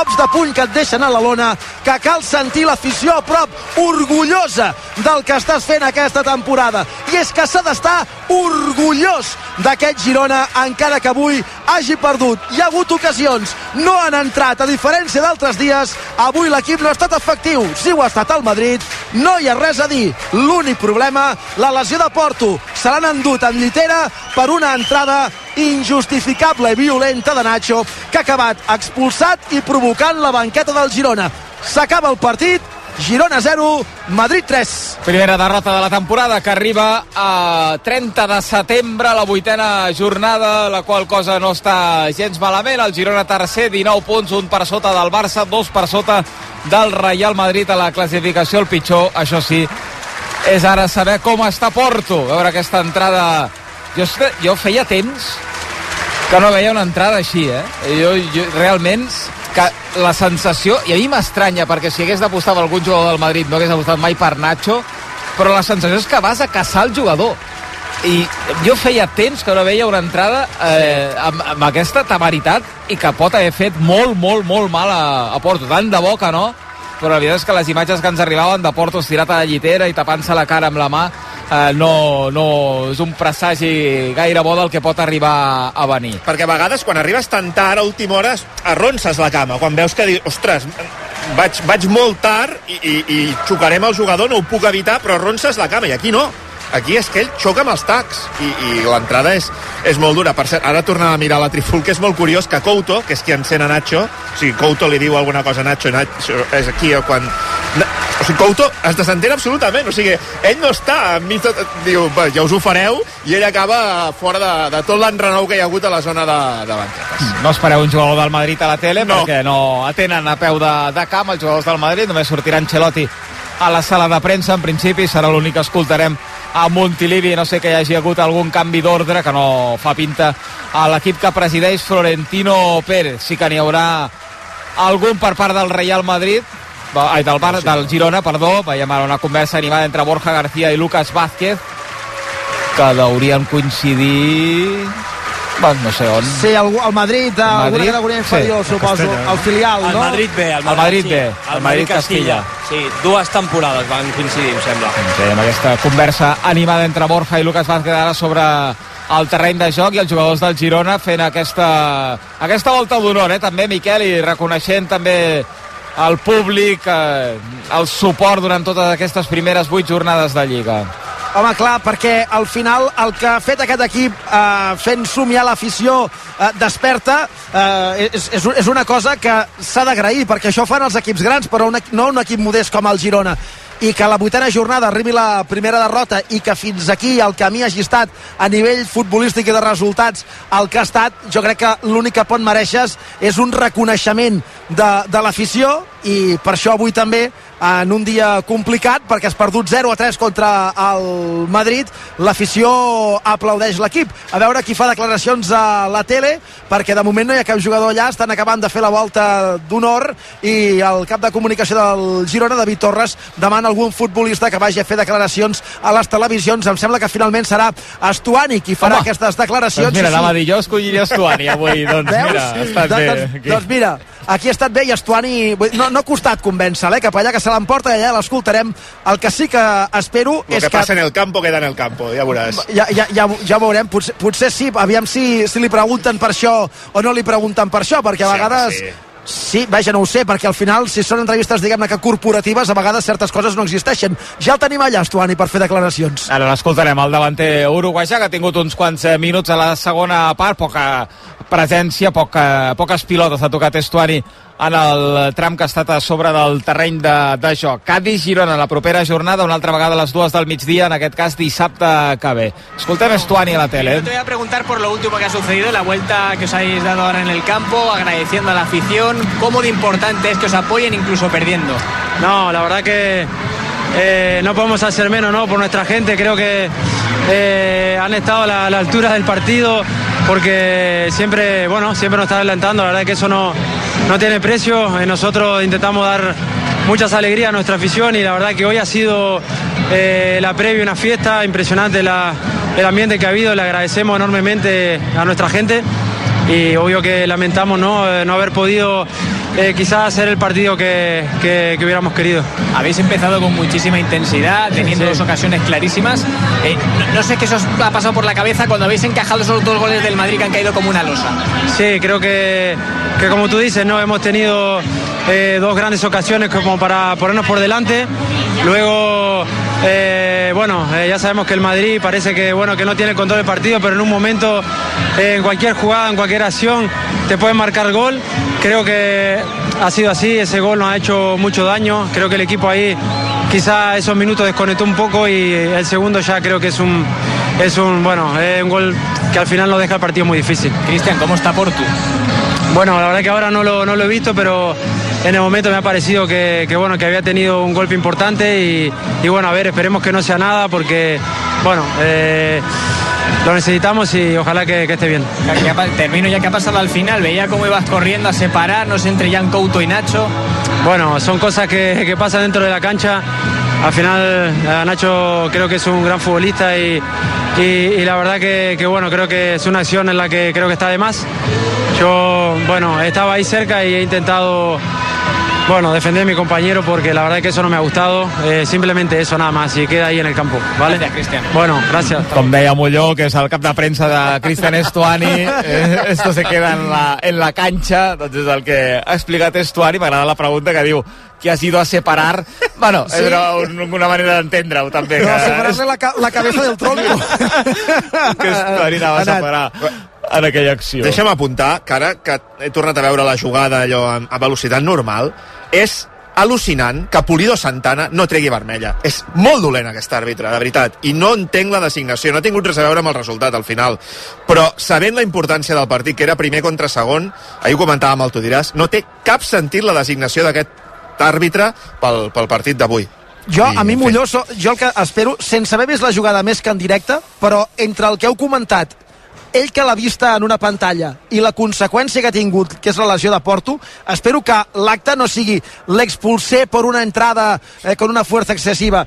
cops de puny que et deixen a la lona, que cal sentir l'afició a prop, orgullosa del que estàs fent aquesta temporada. I és que s'ha d'estar orgullós d'aquest Girona, encara que avui hagi perdut. Hi ha hagut ocasions, no han entrat, a diferència d'altres dies, avui l'equip no ha estat efectiu. Sí ho ha estat al Madrid, no hi ha res a dir. L'únic problema, la lesió de Porto. Se l'han endut en llitera per una entrada injustificable i violenta de Nacho, que ha acabat expulsat i provocant la banqueta del Girona. S'acaba el partit, Girona 0, Madrid 3. Primera derrota de la temporada que arriba a 30 de setembre, la vuitena jornada, la qual cosa no està gens malament. El Girona tercer, 19 punts, un per sota del Barça, dos per sota del Real Madrid a la classificació. El pitjor, això sí, és ara saber com està Porto. A veure aquesta entrada... Jo, jo feia temps que no veia una entrada així, eh? Jo, jo realment que la sensació, i a mi m'estranya perquè si hagués d'apostar per algun jugador del Madrid no hagués apostat mai per Nacho però la sensació és que vas a caçar el jugador. I jo feia temps que no veia una entrada eh, amb, amb aquesta temeritat i que pot haver fet molt, molt, molt mal a, a Porto, tant de bo que no però la veritat és que les imatges que ens arribaven de Porto estirat a la llitera i tapant-se la cara amb la mà eh, no, no és un presagi gaire bo del que pot arribar a venir. Perquè a vegades quan arribes tan tard a última hora arronses la cama, quan veus que dius, ostres, vaig, vaig molt tard i, i, i xocarem el jugador, no ho puc evitar, però arronses la cama, i aquí no. Aquí és que ell xoca amb els tacs i, i l'entrada és, és molt dura. Per cert, ara tornava a mirar la triful, que és molt curiós que Couto, que és qui encén a Nacho, o sigui, Couto li diu alguna cosa a Nacho, Nacho és aquí quan... O sigui, Couto es desentén absolutament, o sigui, ell no està enmig de... Diu, ja us ho fareu, i ell acaba fora de, de tot l'enrenou que hi ha hagut a la zona de, de banquetes. No espereu un jugador del Madrid a la tele, no. perquè no atenen a peu de, de camp els jugadors del Madrid, només sortirà Ancelotti a la sala de premsa, en principi serà l'únic que escoltarem a Montilivi, no sé que hi hagi hagut algun canvi d'ordre que no fa pinta a l'equip que presideix Florentino Pérez. Sí que n'hi haurà algun per part del Real Madrid, ai, del, Bar, del Girona, perdó, veiem ara una conversa animada entre Borja García i Lucas Vázquez, que haurien coincidir bueno, no sé on. Sí, el, el Madrid, el alguna Madrid? categoria inferior, sí. suposo. El, el filial, el no? Madrid B. El Madrid, el Madrid B. Sí. El Madrid Castilla. Sí, dues temporades van coincidir, em sembla. Sí, amb aquesta conversa animada entre Borja i Lucas Vázquez ara sobre el terreny de joc i els jugadors del Girona fent aquesta, aquesta volta d'honor, eh? també Miquel, i reconeixent també al públic eh, el suport durant totes aquestes primeres vuit jornades de Lliga. Home, clar, perquè al final el que ha fet aquest equip eh, fent somiar l'afició eh, desperta eh, és, és, és una cosa que s'ha d'agrair, perquè això fan els equips grans, però un, no un equip modest com el Girona i que la vuitena jornada arribi la primera derrota i que fins aquí el camí hagi estat a nivell futbolístic i de resultats el que ha estat, jo crec que l'únic que pot mereixes és un reconeixement de, de l'afició i per això avui també en un dia complicat perquè has perdut 0 a 3 contra el Madrid l'afició aplaudeix l'equip. A veure qui fa declaracions a la tele perquè de moment no hi ha cap jugador allà estan acabant de fer la volta d'honor i el cap de comunicació del Girona David Torres demana algun futbolista que vagi a fer declaracions a les televisions. Em sembla que finalment serà Estuani qui farà Home, aquestes declaracions doncs mira, anava a dir, jo escolliria Estuani avui doncs Veus? mira, ha estat doncs, bé doncs, doncs mira, aquí ha estat bé i Estuani no, no ha costat convèncer-la, eh, cap allà que se l'emporta i allà l'escoltarem. El que sí que espero Lo és que... que... passa en el campo queda en el campo, ja veuràs. Ja, ja, ja, ja veurem, potser, potser sí, aviam si, si li pregunten per això o no li pregunten per això, perquè a Sí, vegades... sí. Sí, vaja, no ho sé, perquè al final, si són entrevistes, diguem-ne que corporatives, a vegades certes coses no existeixen. Ja el tenim allà, Estuani, per fer declaracions. Ara l'escoltarem, el davanter uruguaià, que ha tingut uns quants eh, minuts a la segona part, poca presència, poca, poques pilotes ha tocat Estuani en el tram que ha estat a sobre del terreny de, de joc. Cádiz-Girona la propera jornada, una altra vegada a les dues del migdia, en aquest cas dissabte que ve. Escoltem Estuani a la tele. Yo te voy a preguntar por lo último que ha sucedido, la vuelta que os habéis dado ahora en el campo, agradeciendo a la afición. ¿Cómo de importante es que os apoyen incluso perdiendo? No, la verdad que eh, no podemos hacer menos ¿no? por nuestra gente. Creo que eh, han estado a la, altura del partido porque siempre, bueno, siempre nos están adelantando. La verdad que eso no, no tiene precio. Eh, nosotros intentamos dar muchas alegrías a nuestra afición y la verdad que hoy ha sido la previa una fiesta impresionante el ambiente que ha habido. Le agradecemos enormemente a nuestra gente y obvio que lamentamos no, no haber podido eh, quizás hacer el partido que, que, que hubiéramos querido. Habéis empezado con muchísima intensidad, teniendo Sí. dos ocasiones clarísimas. Eh, no, no sé qué eso os ha pasado por la cabeza cuando habéis encajado esos dos goles del Madrid que han caído como una losa. Sí, creo que, que como tú dices, no hemos tenido eh, dos grandes ocasiones como para ponernos por delante. Luego, eh, bueno, eh, ya sabemos que el Madrid parece que bueno que no tiene el control del partido, pero en un momento, eh, en cualquier jugada, en cualquier acción, te pueden marcar gol. Creo que ha sido así, ese gol nos ha hecho mucho daño. Creo que el equipo ahí quizá esos minutos desconectó un poco y el segundo ya creo que es un es un bueno un gol que al final nos deja el partido muy difícil. Cristian, ¿cómo está Portu? Bueno, la verdad que ahora no lo, no lo he visto, pero en el momento me ha parecido que, que, bueno, que había tenido un golpe importante y, y bueno, a ver, esperemos que no sea nada porque, bueno, eh, lo necesitamos y ojalá que, que esté bien. Termino ya que ha pasado al final. Veía cómo ibas corriendo a separarnos entre Jan Couto y Nacho. Bueno, son cosas que, que pasan dentro de la cancha. Al final, eh, Nacho creo que es un gran futbolista y, y- y la verdad que, que, bueno, creo que es una acción en la que creo que está de más. Yo, bueno, estaba ahí cerca y he intentado, bueno, defender a mi compañero porque la verdad que eso no me ha gustado. Eh, simplemente eso nada más y queda ahí en el campo, ¿vale? Gracias, Cristian. Bueno, gracias. Com deia Molló, que és el cap de premsa de Cristian Estuani, eh, esto se queda en la, en la cancha, doncs és el que ha explicat Estuani, m'agrada la pregunta que diu que has ido a separar, bueno, sí. era un, una manera d'entendre-ho també, No, que, separarle la, ca la cabeza del tronco. que Estuani anava a separar en aquella acció. Deixa'm apuntar que ara que he tornat a veure la jugada allò a, velocitat normal, és al·lucinant que Pulido Santana no tregui vermella. És molt dolent aquest àrbitre, de veritat. I no entenc la designació, no ha tingut res a veure amb el resultat al final. Però sabent la importància del partit, que era primer contra segon, ahir ho comentàvem el Tu diràs, no té cap sentit la designació d'aquest àrbitre pel, pel partit d'avui. Jo, a mi en fi. Molló, so, jo el que espero, sense haver vist la jugada més que en directe, però entre el que heu comentat, ell que l'ha vista en una pantalla i la conseqüència que ha tingut, que és la lesió de Porto, espero que l'acte no sigui l'expulsé per una entrada eh, con una fuerza excessiva,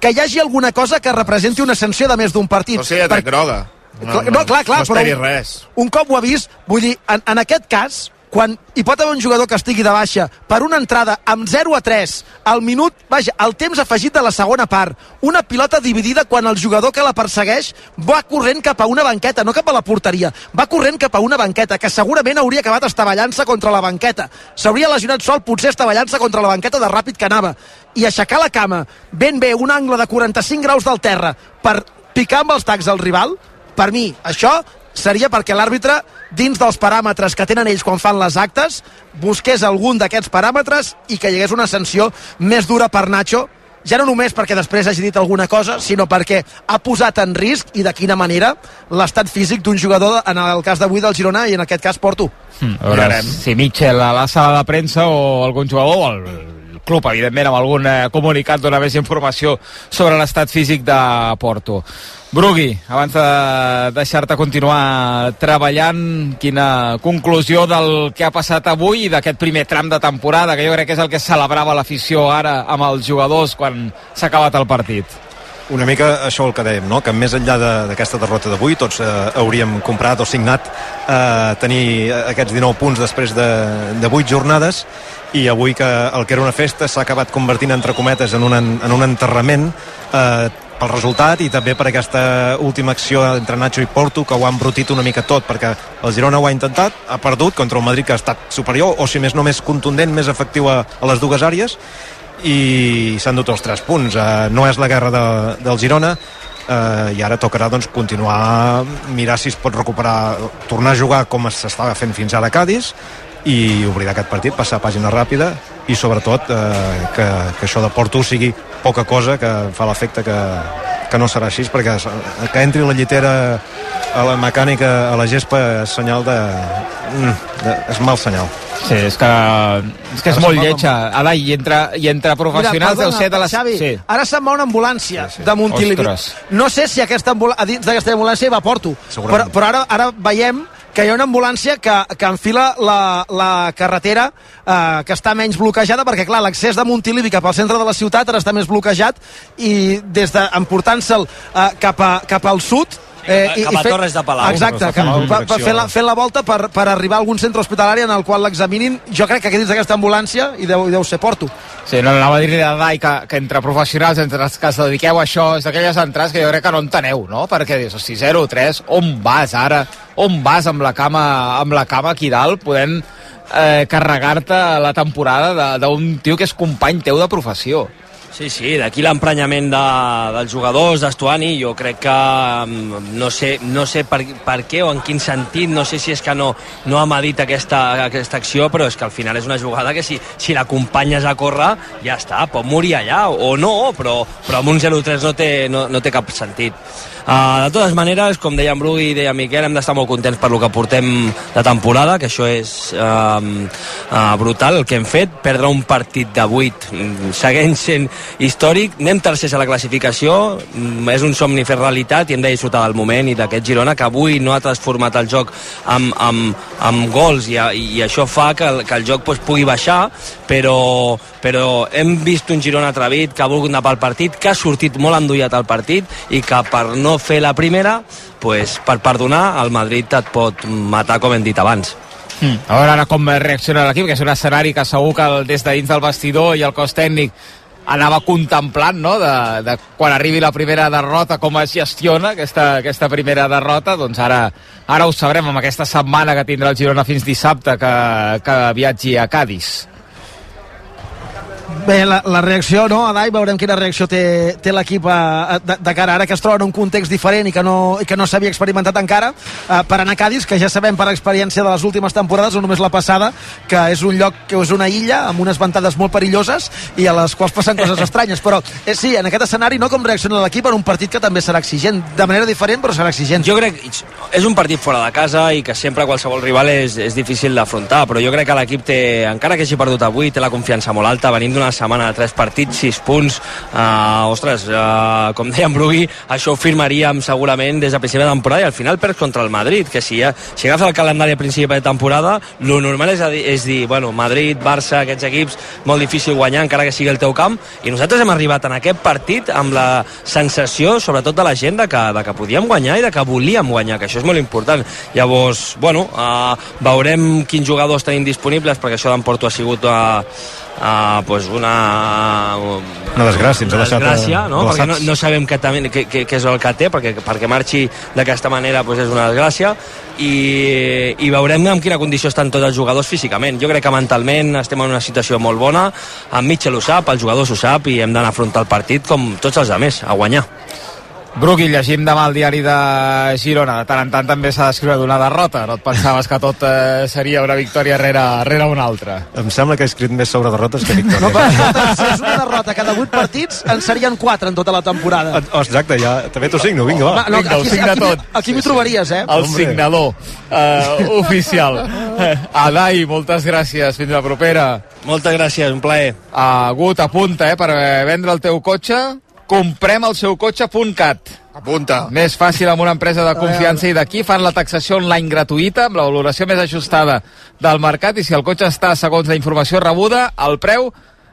que hi hagi alguna cosa que representi una sanció de més d'un partit. No sé, ja Per- groga. Clar, no, clar, clar, no però- res. un cop ho ha vist, vull dir, en, en aquest cas, quan hi pot haver un jugador que estigui de baixa per una entrada amb 0 a 3 al minut, vaja, el temps afegit de la segona part, una pilota dividida quan el jugador que la persegueix va corrent cap a una banqueta, no cap a la porteria, va corrent cap a una banqueta, que segurament hauria acabat estavellant-se contra la banqueta. S'hauria lesionat sol, potser estavellant-se contra la banqueta de ràpid que anava. I aixecar la cama ben bé, un angle de 45 graus del terra, per picar amb els tacs al rival, per mi, això seria perquè l'àrbitre, dins dels paràmetres que tenen ells quan fan les actes, busqués algun d'aquests paràmetres i que hi hagués una sanció més dura per Nacho, ja no només perquè després hagi dit alguna cosa, sinó perquè ha posat en risc, i de quina manera, l'estat físic d'un jugador, en el cas d'avui del Girona i en aquest cas Porto. Mm, a veure Mirarem. si Mitchell a la sala de premsa o algun jugador o el, club, evidentment, amb algun eh, comunicat dona més informació sobre l'estat físic de Porto. Brugui, abans de deixar-te continuar treballant, quina conclusió del que ha passat avui i d'aquest primer tram de temporada, que jo crec que és el que celebrava l'afició ara amb els jugadors quan s'ha acabat el partit. Una mica això el que dèiem, no? que més enllà de- d'aquesta derrota d'avui tots eh, hauríem comprat o signat eh, tenir aquests 19 punts després de, de 8 jornades i avui que el que era una festa s'ha acabat convertint entre cometes en un, en un enterrament eh, pel resultat i també per aquesta última acció entre Nacho i Porto que ho ha embrutit una mica tot perquè el Girona ho ha intentat, ha perdut contra un Madrid que ha estat superior o si més no més contundent, més efectiu a, a les dues àrees i s'han dut els 3 punts. Uh, no és la guerra de, del Girona, uh, i ara tocarà doncs, continuar, mirar si es pot recuperar, tornar a jugar com s'estava fent fins ara a Cádiz, i oblidar aquest partit, passar pàgina ràpida i sobretot eh, que, que això de Porto sigui poca cosa que fa l'efecte que, que no serà així perquè que entri la llitera a la mecànica a la gespa és senyal de, mm, de és mal senyal Sí, és que, és, que és molt lletja. Ada, i entre, i entre professionals deu ser de les... Xavi, Sí. ara se'n va una ambulància sí, sí. de Montilivi. No sé si aquesta ambul... a dins d'aquesta ambulància hi va Porto, però, però ara, ara veiem que hi ha una ambulància que, que enfila la, la carretera eh, que està menys bloquejada, perquè clar, l'accés de Montilivi cap al centre de la ciutat ara està més bloquejat i des d'emportant-se'l eh, cap, a, cap al sud Eh, Cap a Torres de Palau. Exacte, que, pa, direcció. fent, la, fent la volta per, per arribar a algun centre hospitalari en el qual l'examinin. Jo crec que aquí dins d'aquesta ambulància i deu, deu ser Porto. Sí, no, anava a dir-li a Dai que, que entre professionals, entre els que es dediqueu a això, és d'aquelles entrades que jo crec que no enteneu, no? Perquè dius, hosti, 0-3, on vas ara? On vas amb la cama, amb la cama aquí dalt, podent eh, carregar-te la temporada de- d'un tio que és company teu de professió? Sí, sí, d'aquí l'emprenyament de, dels jugadors, d'Estuani, jo crec que mm, no sé, no sé per, per què o en quin sentit, no sé si és que no, no ha medit aquesta, aquesta acció, però és que al final és una jugada que si, si l'acompanyes a córrer, ja està, pot morir allà, o no, però, però amb un 0-3 no, té, no, no té cap sentit. Uh, de totes maneres, com deia en Bru i deia Miquel, hem d'estar molt contents per lo que portem de temporada, que això és uh, uh, brutal el que hem fet, perdre un partit de 8 mm, segueix sent històric, anem tercers a la classificació, mm, és un somni fer realitat i hem de disfrutar del moment i d'aquest Girona que avui no ha transformat el joc amb, amb, amb gols. I, i això fa que el, que el joc pues, pugui baixar, però, però hem vist un Girona atrevit que ha volgut anar pel partit, que ha sortit molt endollat al partit i que per no fer la primera, pues, per perdonar, el Madrid et pot matar, com hem dit abans. Mm. A veure ara com reacciona l'equip, que és un escenari que segur que el- des de dins del vestidor i el cos tècnic anava contemplant, no?, de, de quan arribi la primera derrota, com es gestiona aquesta, aquesta primera derrota, doncs ara, ara ho sabrem amb aquesta setmana que tindrà el Girona fins dissabte que, que viatgi a Cádiz. Bé, la, la reacció, no, Adai, veurem quina reacció té, té l'equip eh, de, de cara. Ara que es troba en un context diferent i que no, i que no s'havia experimentat encara eh, per anar a Cádiz, que ja sabem per experiència de les últimes temporades, no només la passada, que és un lloc que és una illa amb unes ventades molt perilloses i a les quals passen coses estranyes, però eh, sí, en aquest escenari no com reacciona l'equip en un partit que també serà exigent, de manera diferent però serà exigent. Jo crec és un partit fora de casa i que sempre qualsevol rival és, és difícil d'afrontar, però jo crec que l'equip té, encara que hagi perdut avui, té la confiança molt alta, venim d'una setmana de tres partits, sis punts, uh, ostres, uh, com deia en Brugui, això ho firmaríem segurament des de principi de temporada i al final perds contra el Madrid, que si, ja, si agafes el calendari a principi de temporada, lo normal és, dir, és dir, bueno, Madrid, Barça, aquests equips, molt difícil guanyar, encara que sigui el teu camp, i nosaltres hem arribat en aquest partit amb la sensació, sobretot de la gent, de que, de que podíem guanyar i de que volíem guanyar, que això és molt important. Llavors, bueno, uh, veurem quins jugadors tenim disponibles, perquè això d'Emporto ha sigut uh, uh, pues una... Una desgràcia, ens ha deixat, desgràcia, eh, no? perquè no, no sabem què, també, què, què, és el que té, perquè, perquè marxi d'aquesta manera pues és una desgràcia, i, i veurem en quina condició estan tots els jugadors físicament. Jo crec que mentalment estem en una situació molt bona, en Mitchell ho sap, el jugador ho sap, i hem d'anar a afrontar el partit com tots els altres, a guanyar. Brugui, llegim demà el diari de Girona. De tant en tant també s'ha d'escriure d'una derrota. No et pensaves que tot eh, seria una victòria rere, rere una altra. Em sembla que he escrit més sobre derrotes que victòries. No, però si és una derrota cada 8 partits, en serien 4 en tota la temporada. Oh, exacte, ja, també t'ho signo, vinga, va. Va, no, Vinga, ho aquí, signa aquí, tot. aquí m'hi trobaries, eh? El Hombre. signador uh, oficial. Adai, moltes gràcies. Fins la propera. Moltes gràcies, un plaer. Agut, apunta, eh, per eh, vendre el teu cotxe. Comprem el seu cotxe.cat. Apunta. Més fàcil amb una empresa de confiança i d'aquí fan la taxació online gratuïta amb la valoració més ajustada del mercat i si el cotxe està segons la informació rebuda, el preu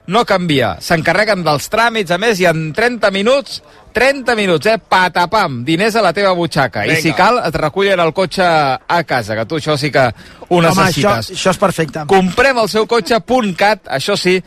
no canvia. S'encarreguen dels tràmits, a més, i en 30 minuts, 30 minuts, eh? Patapam, diners a la teva butxaca. Vinga. I si cal, et recullen el cotxe a casa, que tu això sí que ho Home, això, necessites. això és perfecte. Comprem el seu cotxe.cat, això sí,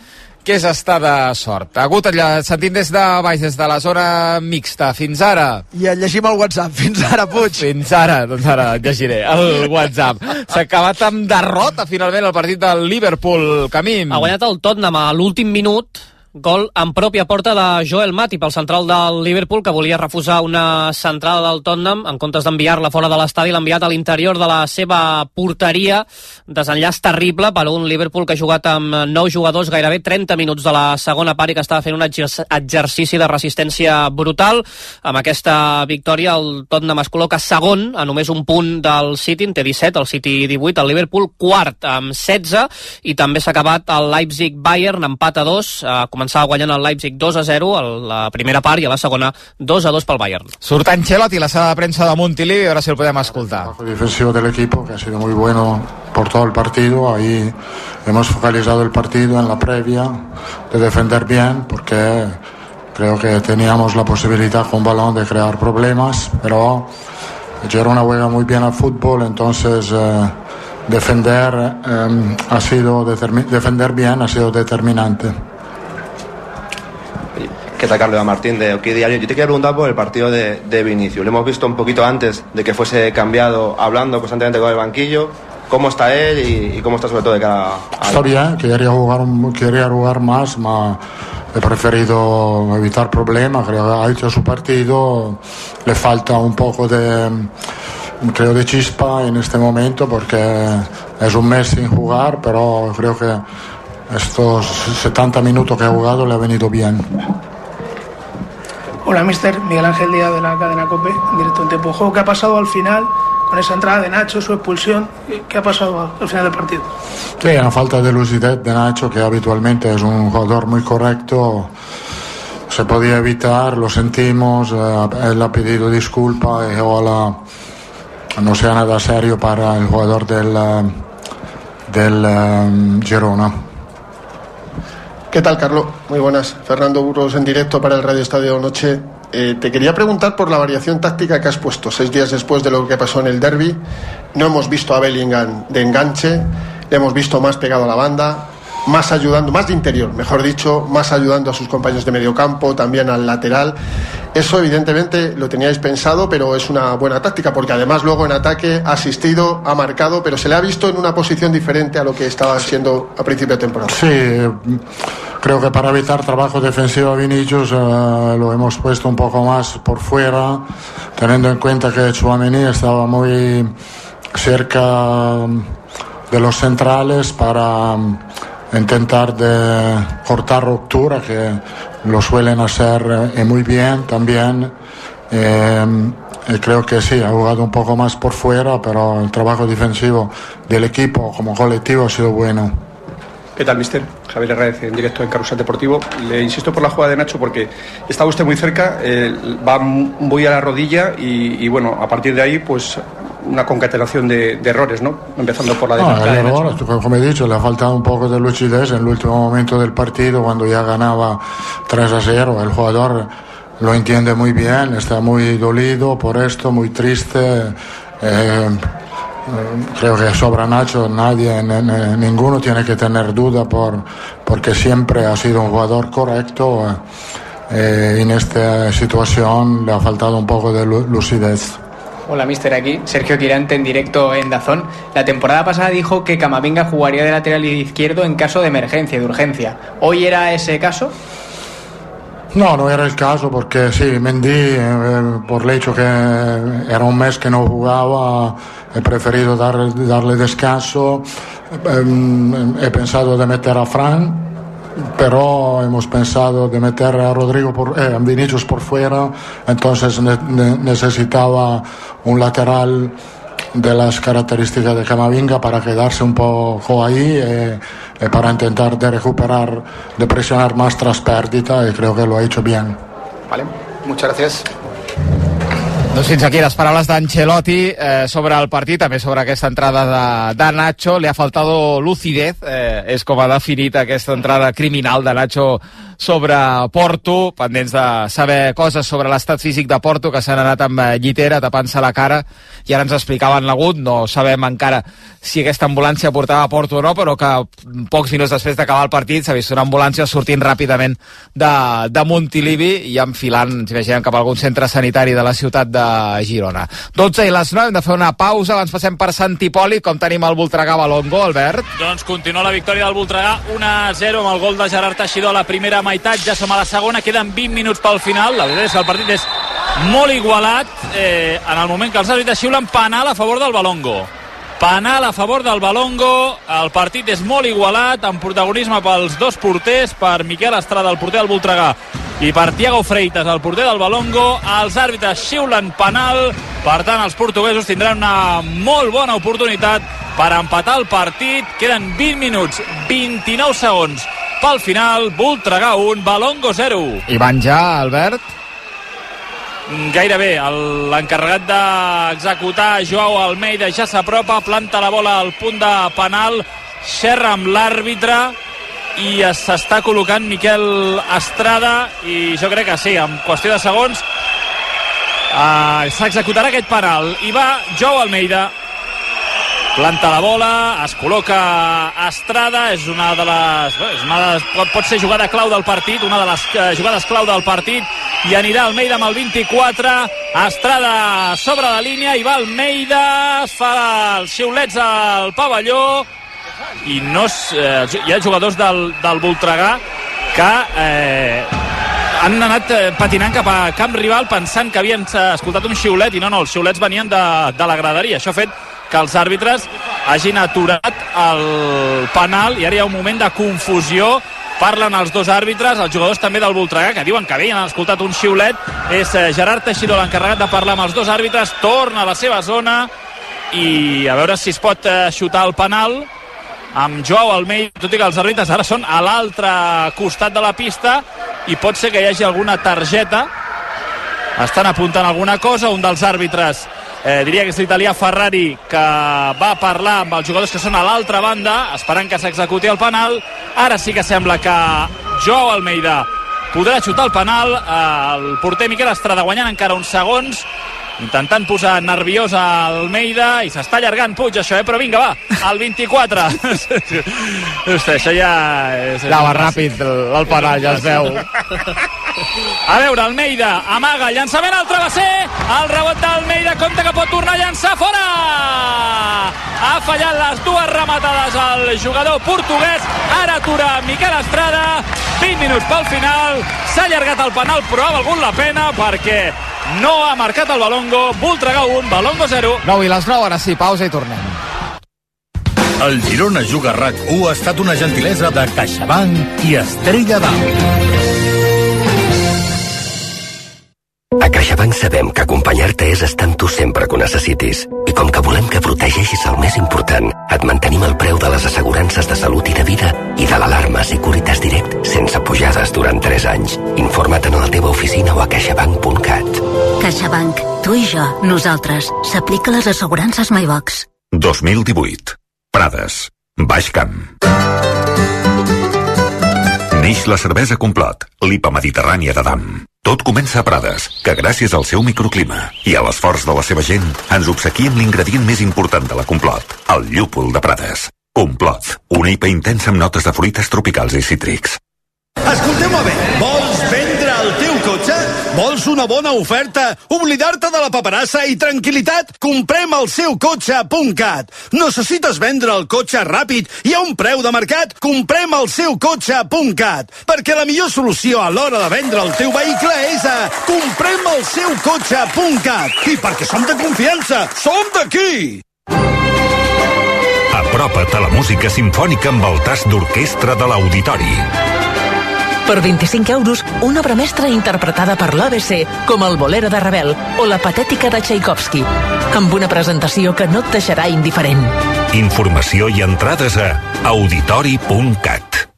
que és estar de sort. Agut allà, sentint des de baix, des de la zona mixta, fins ara. I llegim el WhatsApp. Fins ara, Puig. Fins ara, doncs ara llegiré el WhatsApp. S'ha acabat amb derrota, finalment, el partit del Liverpool. Camim. Ha guanyat el Tottenham a l'últim minut gol en pròpia porta de Joel Matip, el central del Liverpool, que volia refusar una centrada del Tottenham, en comptes d'enviar-la fora de l'estadi, l'ha enviat a l'interior de la seva porteria. Desenllaç terrible per un Liverpool que ha jugat amb nou jugadors gairebé 30 minuts de la segona part i que estava fent un exer- exercici de resistència brutal. Amb aquesta victòria el Tottenham es col·loca segon, a només un punt del City, en té 17, el City 18, el Liverpool quart amb 16, i també s'ha acabat el Leipzig-Bayern, empat a 2, eh, començava guanyant el Leipzig 2 a 0 a la primera part i a la segona 2 a 2 pel Bayern. Surt Ancelotti, la sala de premsa de Montilivi, a veure si el podem escoltar. trabajo defensivo del equipo que ha sido muy bueno por todo el partido. Ahí hemos focalizado el partido en la previa de defender bien porque creo que teníamos la posibilidad con balón de crear problemas, pero Girona juega muy bien al fútbol, entonces eh, defender, eh, ha sido defender bien ha sido determinante. ¿Qué tal, Carlos Martín de OK Diario? Yo te quería preguntar por el partido de, de Vinicius. Lo hemos visto un poquito antes de que fuese cambiado, hablando constantemente con el banquillo. ¿Cómo está él y, cómo está sobre todo de cada... Está bien, quería jugar, quería jugar más, pero he preferido evitar problemas, creo que ha hecho su partido, le falta un poco de, creo, de chispa en este momento porque es un mes sin jugar, pero creo que estos 70 minutos que ha jugado le ha venido bien. Hola, mister Miguel Ángel Díaz de la cadena COPE, directo en tiempo juego. ¿Qué ha pasado al final con esa entrada de Nacho, su expulsión? ¿Qué ha pasado al final del partido? Sí, una falta de lucidez de Nacho, que habitualmente es un jugador muy correcto. Se podía evitar, lo sentimos, eh, él ha pedido disculpas y no sea nada serio para el jugador del, eh, del um, Girona. ¿Qué tal, Carlos? Muy buenas. Fernando Burros en directo para el Radio Estadio Noche. Eh, te quería preguntar por la variación táctica que has puesto seis días después de lo que pasó en el derby. No hemos visto a Bellingham de enganche, le hemos visto más pegado a la banda, más ayudando, más de interior, mejor dicho, más ayudando a sus compañeros de medio campo, también al lateral. Eso evidentemente lo teníais pensado, pero es una buena táctica, porque además luego en ataque ha asistido, ha marcado, pero se le ha visto en una posición diferente a lo que estaba siendo a principio de temporada. Sí, creo que para evitar trabajo defensivo a Vinicius eh, lo hemos puesto un poco más por fuera, teniendo en cuenta que Chouameni estaba muy cerca de los centrales para intentar de cortar ruptura que lo suelen hacer eh, muy bien también. Eh, y creo que sí ha jugado un poco más por fuera pero el trabajo defensivo del equipo como colectivo ha sido bueno ¿Qué tal, mister? Javier Herrera, en directo en Carrusel Deportivo. Le insisto por la jugada de Nacho porque está usted muy cerca, eh, va muy a la rodilla y, y, bueno, a partir de ahí, pues una concatenación de, de errores, ¿no? Empezando por la no, de error, Nacho. como he dicho, le ha faltado un poco de lucidez en el último momento del partido, cuando ya ganaba 3 a 0. El jugador lo entiende muy bien, está muy dolido por esto, muy triste. Eh, creo que sobra Nacho, nadie, ninguno tiene que tener duda por, porque siempre ha sido un jugador correcto. Eh, en esta situación le ha faltado un poco de lucidez. Hola, mister, aquí Sergio Quirante en directo en Dazón. La temporada pasada dijo que Camavinga jugaría de lateral izquierdo en caso de emergencia, de urgencia. ¿Hoy era ese caso? No, no era el caso porque sí, Mendy, eh, por el hecho que era un mes que no jugaba, he preferido dar, darle descanso. Eh, he pensado de meter a Fran, pero hemos pensado de meter a Rodrigo por, eh, a Vinicius por fuera, entonces ne necesitaba un lateral de las características de Camavinga para quedarse un poco ahí eh, eh, para intentar de recuperar, de presionar más tras pérdida y creo que lo ha hecho bien. Vale, muchas gracias. Doncs fins aquí les paraules d'Ancelotti eh, sobre el partit, també sobre aquesta entrada de, de Nacho. Le ha faltado lucidez, eh, és com ha definit aquesta entrada criminal de Nacho sobre Porto, pendents de saber coses sobre l'estat físic de Porto, que s'han anat amb llitera tapant-se la cara, i ara ens explicaven l'agut, no sabem encara si aquesta ambulància portava a Porto o no, però que pocs minuts després d'acabar el partit s'ha vist una ambulància sortint ràpidament de, de Montilivi i enfilant, ens imaginem, cap a algun centre sanitari de la ciutat de Girona. 12 i les 9, hem de fer una pausa, abans passem per Sant Hipòlit, com tenim el Voltregà Balongo, Albert. Doncs continua la victòria del Voltregà 1-0 amb el gol de Gerard Teixidor a la primera meitat, ja som a la segona, queden 20 minuts pel final, la veritat és el partit és molt igualat eh, en el moment que els àrbitres xiulen penal a favor del Balongo. Penal a favor del Balongo, el partit és molt igualat, amb protagonisme pels dos porters, per Miquel Estrada, el porter del Voltregà, i per Tiago Freitas, el porter del Balongo. Els àrbitres xiulen penal, per tant els portuguesos tindran una molt bona oportunitat per empatar el partit. Queden 20 minuts, 29 segons pel final, Voltregà 1, Balongo 0. I van ja, Albert? Gairebé, l'encarregat d'executar Joao Almeida ja s'apropa, planta la bola al punt de penal, xerra amb l'àrbitre i es- s'està col·locant Miquel Estrada i jo crec que sí, en qüestió de segons Uh, S'executarà aquest penal. I va Jou Almeida. Planta la bola, es col·loca Estrada, és una de les... És una de les pot, pot ser jugada clau del partit, una de les uh, jugades clau del partit, i anirà Almeida amb el 24, Estrada sobre la línia, i va Almeida, es fa els xiulets al pavelló, i no és, eh, hi ha jugadors del, del Voltregà que eh, han anat eh, patinant cap a camp rival pensant que havien escoltat un xiulet i no, no, els xiulets venien de, de la graderia. Això ha fet que els àrbitres hagin aturat el penal i ara hi ha un moment de confusió parlen els dos àrbitres, els jugadors també del Voltregà, que diuen que havien escoltat un xiulet. És eh, Gerard Teixidor l'encarregat de parlar amb els dos àrbitres, torna a la seva zona i a veure si es pot eh, xutar el penal amb Joao Almeida, tot i que els àrbitres ara són a l'altre costat de la pista i pot ser que hi hagi alguna targeta estan apuntant alguna cosa un dels àrbitres eh, diria que és l'italià Ferrari que va parlar amb els jugadors que són a l'altra banda esperant que s'executi el penal. Ara sí que sembla que Joao Almeida podrà xutar el penal. El porter Miquel Estrada guanyant encara uns segons intentant posar nerviós a Almeida i s'està allargant Puig això, eh? però vinga, va, al 24 Hosti, això ja és, Anava ràpid el, el penal, ja es veu. a veure, Almeida amaga, llançament al travesser. El rebot d'Almeida, compte que pot tornar a llançar fora. Ha fallat les dues rematades al jugador portuguès. Ara atura Miquel Estrada. 20 minuts pel final. S'ha allargat el penal però ha valgut la pena perquè no ha marcat el Balongo, Voltregà 1, Balongo 0. 9 i les 9, ara sí, pausa i tornem. El Girona Juga RAC1 ha estat una gentilesa de CaixaBank i Estrella d'Alt. A CaixaBank sabem que acompanyar-te és estar amb tu sempre que ho necessitis. I com que volem que protegeixis el més important, et mantenim el preu de les assegurances de salut i de vida i de l'alarma Securitas Direct sense pujades durant 3 anys. Informa't en la teva oficina o a caixabank.cat. CaixaBank. Tu i jo. Nosaltres. S'aplica les assegurances MyBox. 2018. Prades. Baix Camp. Neix la cervesa complot, l'IPA mediterrània de Dam. Tot comença a Prades, que gràcies al seu microclima i a l'esforç de la seva gent ens obsequia amb l'ingredient més important de la complot, el llúpol de Prades. Complot, una IPA intensa amb notes de fruites tropicals i cítrics. Escolteu-me bé, vols vendre el teu cotxe? Vols una bona oferta? Oblidar-te de la paperassa i tranquil·litat? Comprem el seu cotxe.cat. Necessites vendre el cotxe ràpid i a un preu de mercat? Comprem el seu cotxe.cat. Perquè la millor solució a l'hora de vendre el teu vehicle és a comprem el seu cotxe.cat. I perquè som de confiança, som d'aquí! Apropa't a la música sinfònica amb el tas d'orquestra de l'Auditori. Per 25 euros, una obra mestra interpretada per l'ABC, com el Bolero de Ravel o la Patètica de Tchaikovsky, amb una presentació que no et deixarà indiferent. Informació i entrades a auditori.cat.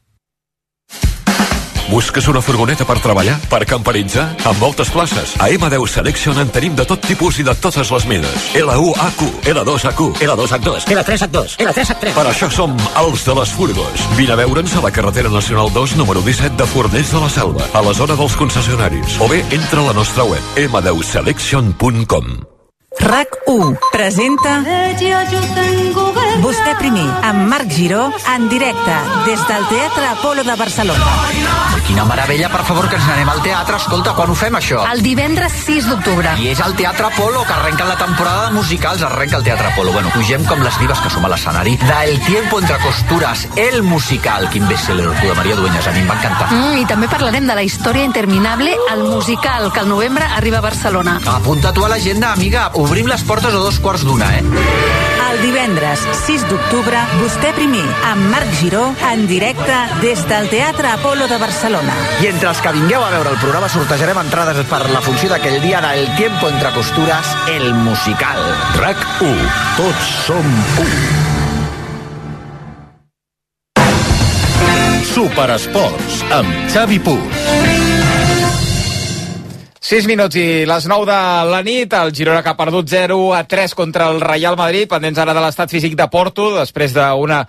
Busques una furgoneta per treballar? Per camperitzar? Amb moltes places. A M10 Selection en tenim de tot tipus i de totes les mides. L1AQ, L2AQ, L2H2, L3H2, L3H3. Per això som els de les furgos. Vine a veure'ns a la carretera nacional 2, número 17 de Fornells de la Selva, a la zona dels concessionaris. O bé, entra a la nostra web, m10selection.com. RAC1 presenta Vostè primer, amb Marc Giró, en directe, des del Teatre Apolo de Barcelona. Quina meravella, per favor, que ens n'anem al teatre. Escolta, quan ho fem, això? El divendres 6 d'octubre. I és al Teatre Apolo, que arrenca la temporada de musicals, arrenca el Teatre Apolo. Bueno, pugem com les divas que som a l'escenari. Del Tiempo entre costures, el musical. Quin best-seller, de Maria Dueñas. A mi em va encantar. Mm, I també parlarem de la història interminable, el musical, que al novembre arriba a Barcelona. Apunta tu a l'agenda, amiga. Obrim les portes a dos quarts d'una, eh? El divendres 6 d'octubre, vostè primer, amb Marc Giró, en directe des del Teatre Apolo de Barcelona. I entre els que vingueu a veure el programa sortejarem entrades per la funció d'aquell dia del Tiempo entre costures, el musical. RAC 1. Tots som 1. Superesports amb Xavi Puig. 6 minuts i les 9 de la nit, el Girona que ha perdut 0 a 3 contra el Real Madrid, pendents ara de l'estat físic de Porto, després d'una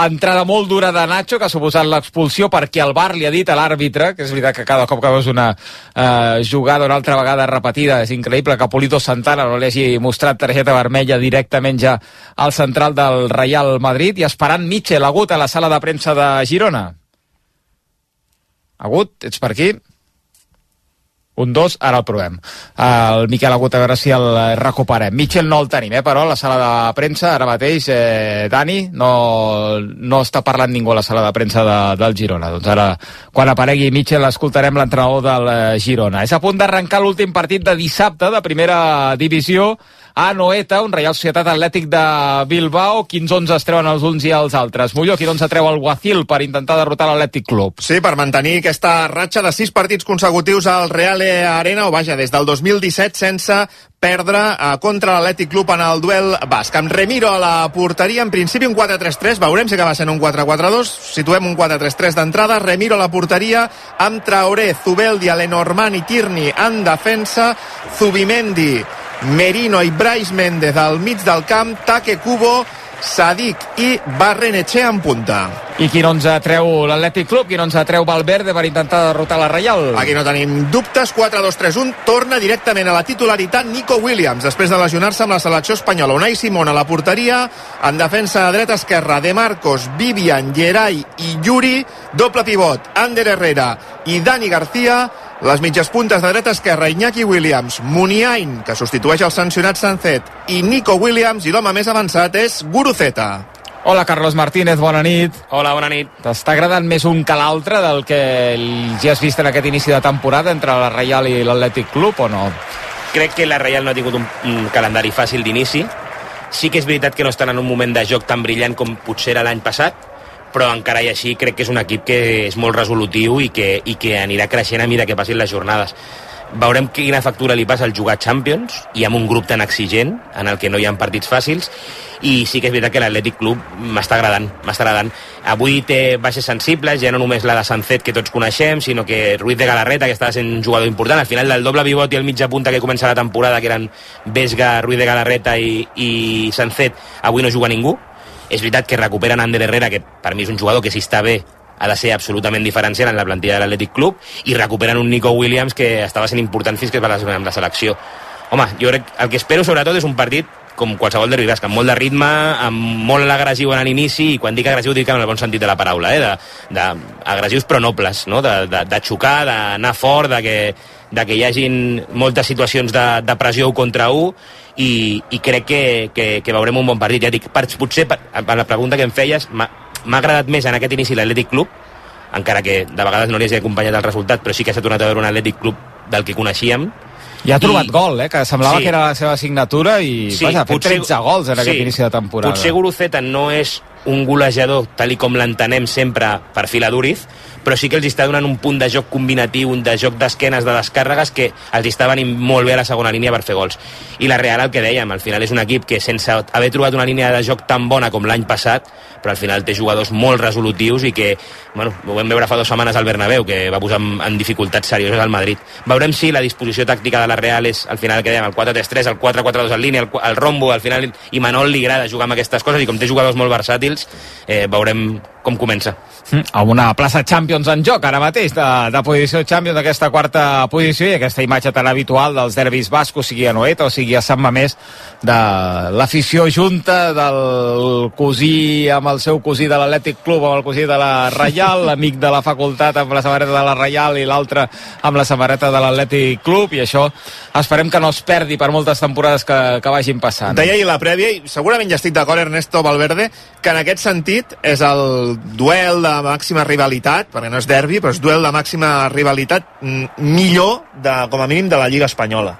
entrada molt dura de Nacho, que ha suposat l'expulsió perquè el bar li ha dit a l'àrbitre, que és veritat que cada cop que veus una eh, jugada una altra vegada repetida, és increïble que Polito Santana no li hagi mostrat targeta vermella directament ja al central del Real Madrid, i esperant Mitchell agut a la sala de premsa de Girona. Agut, ets per aquí? Un dos, ara el provem. El Miquel Agut, a veure si el recuperem. Mitchell no el tenim, eh, però, a la sala de premsa, ara mateix, eh, Dani, no, no està parlant ningú a la sala de premsa de, del Girona. Doncs ara, quan aparegui Mitchell, escoltarem l'entrenador del eh, Girona. És a punt d'arrencar l'últim partit de dissabte de primera divisió a Noeta, un Reial Societat Atlètic de Bilbao. Quins 11 es treuen els uns i els altres? Molló, quin 11 treu el Guacil per intentar derrotar l'Atlètic Club? Sí, per mantenir aquesta ratxa de sis partits consecutius al Real Arena, o vaja, des del 2017 sense perdre eh, contra l'Atlètic Club en el duel basc. Amb Remiro a la porteria, en principi un 4-3-3, veurem si acaba sent un 4-4-2, situem un 4-3-3 d'entrada, Remiro a la porteria, amb Traoré, Zubeldia, Lenormand i Tierney en defensa, Zubimendi, Merino i Brais Méndez al mig del camp, Take Kubo, Sadik i Barrenetxe en punta. I quin 11 treu l'Atlètic Club, quin 11 treu Valverde per intentar derrotar la Reial? Aquí no tenim dubtes, 4-2-3-1, torna directament a la titularitat Nico Williams, després de lesionar-se amb la selecció espanyola. Unai Simón a la porteria, en defensa de dreta-esquerra, De Marcos, Vivian, Gerai i Yuri, doble pivot, Ander Herrera i Dani García, les mitges puntes de dreta-esquerra, Iñaki Williams, Muniain, que substitueix el sancionat Sancet, i Nico Williams, i l'home més avançat és Guruceta. Hola, Carlos Martínez, bona nit. Hola, bona nit. T'està agradant més un que l'altre del que ja has vist en aquest inici de temporada entre la Reial i l'Atlètic Club o no? Crec que la Reial no ha tingut un, un calendari fàcil d'inici. Sí que és veritat que no estan en un moment de joc tan brillant com potser era l'any passat, però encara i així crec que és un equip que és molt resolutiu i que, i que anirà creixent a mesura que passin les jornades. Veurem quina factura li passa al jugar Champions i amb un grup tan exigent en el que no hi ha partits fàcils i sí que és veritat que l'Atlètic Club m'està agradant, m'està agradant. Avui té baixes sensibles, ja no només la de Sancet que tots coneixem, sinó que Ruiz de Galarreta, que estava sent un jugador important, al final del doble pivot i el mitja punta que comença la temporada, que eren Vesga, Ruiz de Galarreta i, i Sancet, avui no juga ningú, és veritat que recuperen Ander Herrera, que per mi és un jugador que si està bé ha de ser absolutament diferencial en la plantilla de l'Atlètic Club i recuperen un Nico Williams que estava sent important fins que es va lesionar amb la selecció. Home, jo crec el que espero sobretot és un partit com qualsevol derbi basc, amb molt de ritme, amb molt agressiu en l'inici, i quan dic agressiu dic en el bon sentit de la paraula, eh? de, de, agressius però nobles, no? de, de, de xocar, d'anar fort, de que, de que hi hagin moltes situacions de, de pressió contra un, i, i crec que, que, que veurem un bon partit. Ja dic, per, potser, per, per la pregunta que em feies, m'ha agradat més en aquest inici l'Atlètic Club, encara que de vegades no li hagi acompanyat el resultat, però sí que s'ha tornat a veure un Atlètic Club del que coneixíem, i ha trobat I... gol, eh? que semblava Sí. que era la seva signatura i Sí, vaja, ha fet potser- 13 gols en aquest sí. inici de temporada. Potser Guruceta no és un golejador tal i com l'entenem sempre per Filaduriz, però sí que els està donant un punt de joc combinatiu, un de joc d'esquenes, de descàrregues, que els està venint molt bé a la segona línia per fer gols. I la Real, el que dèiem, al final és un equip que sense haver trobat una línia de joc tan bona com l'any passat, però al final té jugadors molt resolutius i que, bueno, ho vam veure fa dues setmanes al Bernabéu, que va posar en, en dificultats serioses al Madrid. Veurem si la disposició tàctica de la Real és, al final, el que dèiem, el 4-3-3, el 4-4-2 en línia, el, el rombo, al final, i Manol li agrada jugar amb aquestes coses, i com té jugadors molt versàtils, eh, veurem com comença. Mm, Amb una plaça Champions en joc ara mateix, de, de posició Champions, d'aquesta quarta posició i aquesta imatge tan habitual dels derbis bascos, sigui a Noeta o sigui a Sant Mamés, de l'afició junta del cosí amb el seu cosí de l'Atlètic Club, amb el cosí de la Reial, l'amic de la facultat amb la samarreta de la Reial i l'altre amb la samarreta de l'Atlètic Club, i això esperem que no es perdi per moltes temporades que, que vagin passant. Deia ahir la prèvia, i segurament ja estic d'acord, Ernesto Valverde, que en aquest sentit és el duel de màxima rivalitat, perquè no és derbi, però és duel de màxima rivalitat mm, millor, de, com a mínim, de la Lliga Espanyola.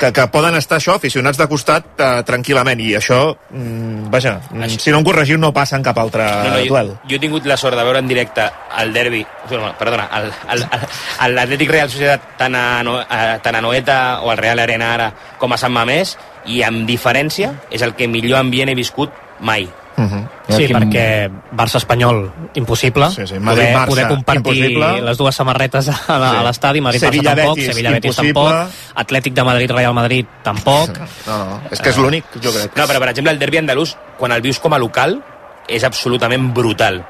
Que, que poden estar això, aficionats de costat, eh, tranquil·lament, i això, mm, vaja, mm, si no em corregiu, no passa en cap altre No, no, jo, duel. jo he tingut la sort de veure en directe el derbi, perdona, l'Atlètic Real Societat tant a, no, a, tant a Noeta o al Real Arena ara com a Sant Mamés i amb diferència és el que millor ambient he viscut mai. Sí, perquè Barça-Espanyol, impossible. Sí, sí. poder, Madrid-Barça, poder compartir impossible. les dues samarretes a, la- Sí. a l'estadi, Madrid-Barça tampoc, Sevilla-Betis tampoc, Atlètic de Madrid-Real Madrid tampoc. No, no, és que és l'únic, jo crec. No, però per exemple el derbi andalús, quan el vius com a local, és absolutament brutal.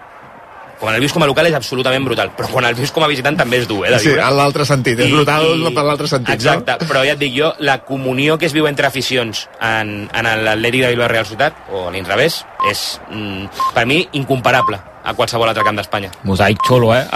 Quan el vius com a local és absolutament brutal, però quan el vius com a visitant també és dur, eh, de Sí, viure. en l'altre sentit. És I- brutal i- per l'altre sentit. Exacte, però ja et dic jo, la comunió que es viu entre aficions en, en l'Atlètic de Bilbao Real Ciutat, o a l'inrevés, és, mm, per mi, incomparable a qualsevol altre camp d'Espanya. Mosaic xulo, eh?